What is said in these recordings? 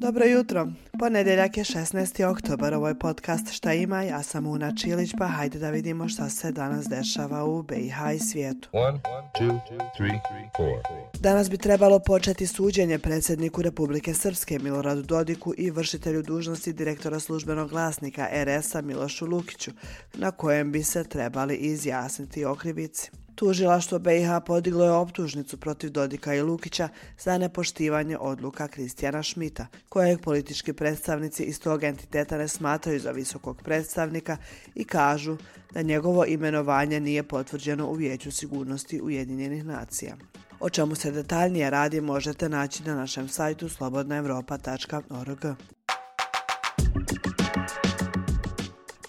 Dobro jutro. Ponedjeljak je 16. oktobar, ovo je podcast Šta ima, ja sam Una Čilić, pa hajde da vidimo šta se danas dešava u BiH i svijetu. One, two, three, danas bi trebalo početi suđenje predsjedniku Republike Srpske Miloradu Dodiku i vršitelju dužnosti direktora službenog glasnika RS-a Milošu Lukiću, na kojem bi se trebali izjasniti okrivici. Tužilaštvo BiH podiglo je optužnicu protiv Dodika i Lukića za nepoštivanje odluka Kristijana Šmita, kojeg politički predstavnici iz tog entiteta ne smatraju za visokog predstavnika i kažu da njegovo imenovanje nije potvrđeno u Vijeću sigurnosti Ujedinjenih nacija. O čemu se detaljnije radi možete naći na našem sajtu slobodnaevropa.org.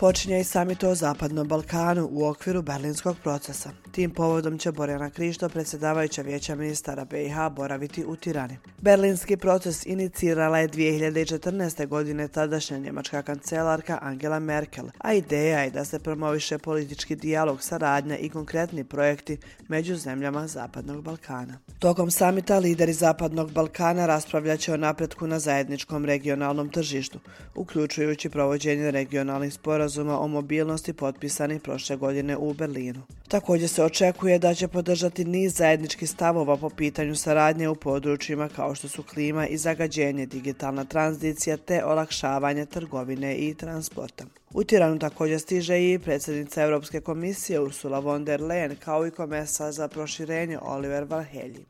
Počinje i samit o Zapadnom Balkanu u okviru Berlinskog procesa. Tim povodom će Borjana Krišto, predsjedavajuća vijeća ministara BiH, boraviti u Tirani. Berlinski proces inicirala je 2014. godine tadašnja njemačka kancelarka Angela Merkel, a ideja je da se promoviše politički dijalog, saradnja i konkretni projekti među zemljama Zapadnog Balkana. Tokom samita lideri Zapadnog Balkana raspravljaće o napretku na zajedničkom regionalnom tržištu, uključujući provođenje regionalnih sporazuma o mobilnosti potpisani prošle godine u Berlinu. Također se očekuje da će podržati niz zajedničkih stavova po pitanju saradnje u područjima kao što su klima i zagađenje, digitalna tranzicija te olakšavanje trgovine i transporta. U Tiranu također stiže i predsjednica Europske komisije Ursula von der Leyen kao i komesa za proširenje Oliver Valhelji.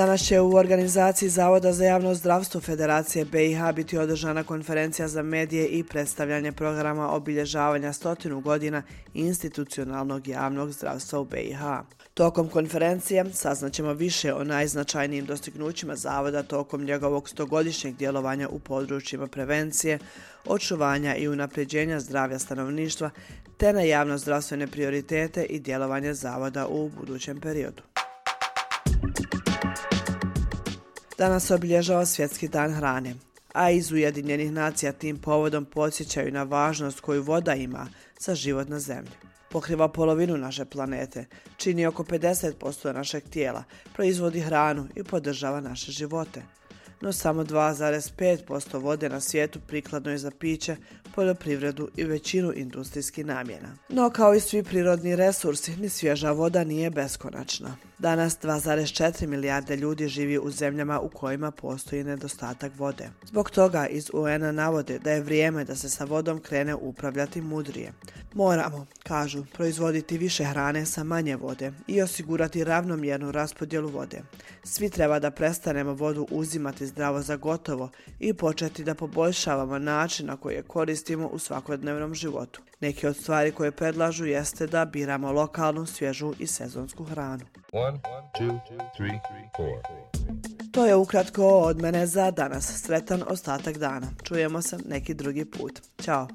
Danas će u organizaciji Zavoda za javno zdravstvo Federacije BiH biti održana konferencija za medije i predstavljanje programa obilježavanja stotinu godina institucionalnog javnog zdravstva u BiH. Tokom konferencije saznaćemo više o najznačajnijim dostignućima Zavoda tokom njegovog stogodišnjeg djelovanja u područjima prevencije, očuvanja i unapređenja zdravlja stanovništva te na javno zdravstvene prioritete i djelovanje Zavoda u budućem periodu. Danas se obilježava Svjetski dan hrane, a iz Ujedinjenih nacija tim povodom podsjećaju na važnost koju voda ima za život na zemlji. Pokriva polovinu naše planete, čini oko 50% našeg tijela, proizvodi hranu i podržava naše živote. No samo 2,5% vode na svijetu prikladno je za piće, poljoprivredu i većinu industrijskih namjena. No kao i svi prirodni resursi, ni svježa voda nije beskonačna. Danas 2,4 milijarde ljudi živi u zemljama u kojima postoji nedostatak vode. Zbog toga iz UN-a navode da je vrijeme da se sa vodom krene upravljati mudrije. Moramo, kažu, proizvoditi više hrane sa manje vode i osigurati ravnomjernu raspodjelu vode. Svi treba da prestanemo vodu uzimati zdravo za gotovo i početi da poboljšavamo način na koji je koristimo u svakodnevnom životu. Neki od stvari koje predlažu jeste da biramo lokalnu, svježu i sezonsku hranu. One, two, three, to je ukratko od mene za danas. Sretan ostatak dana. Čujemo se neki drugi put. Ćao.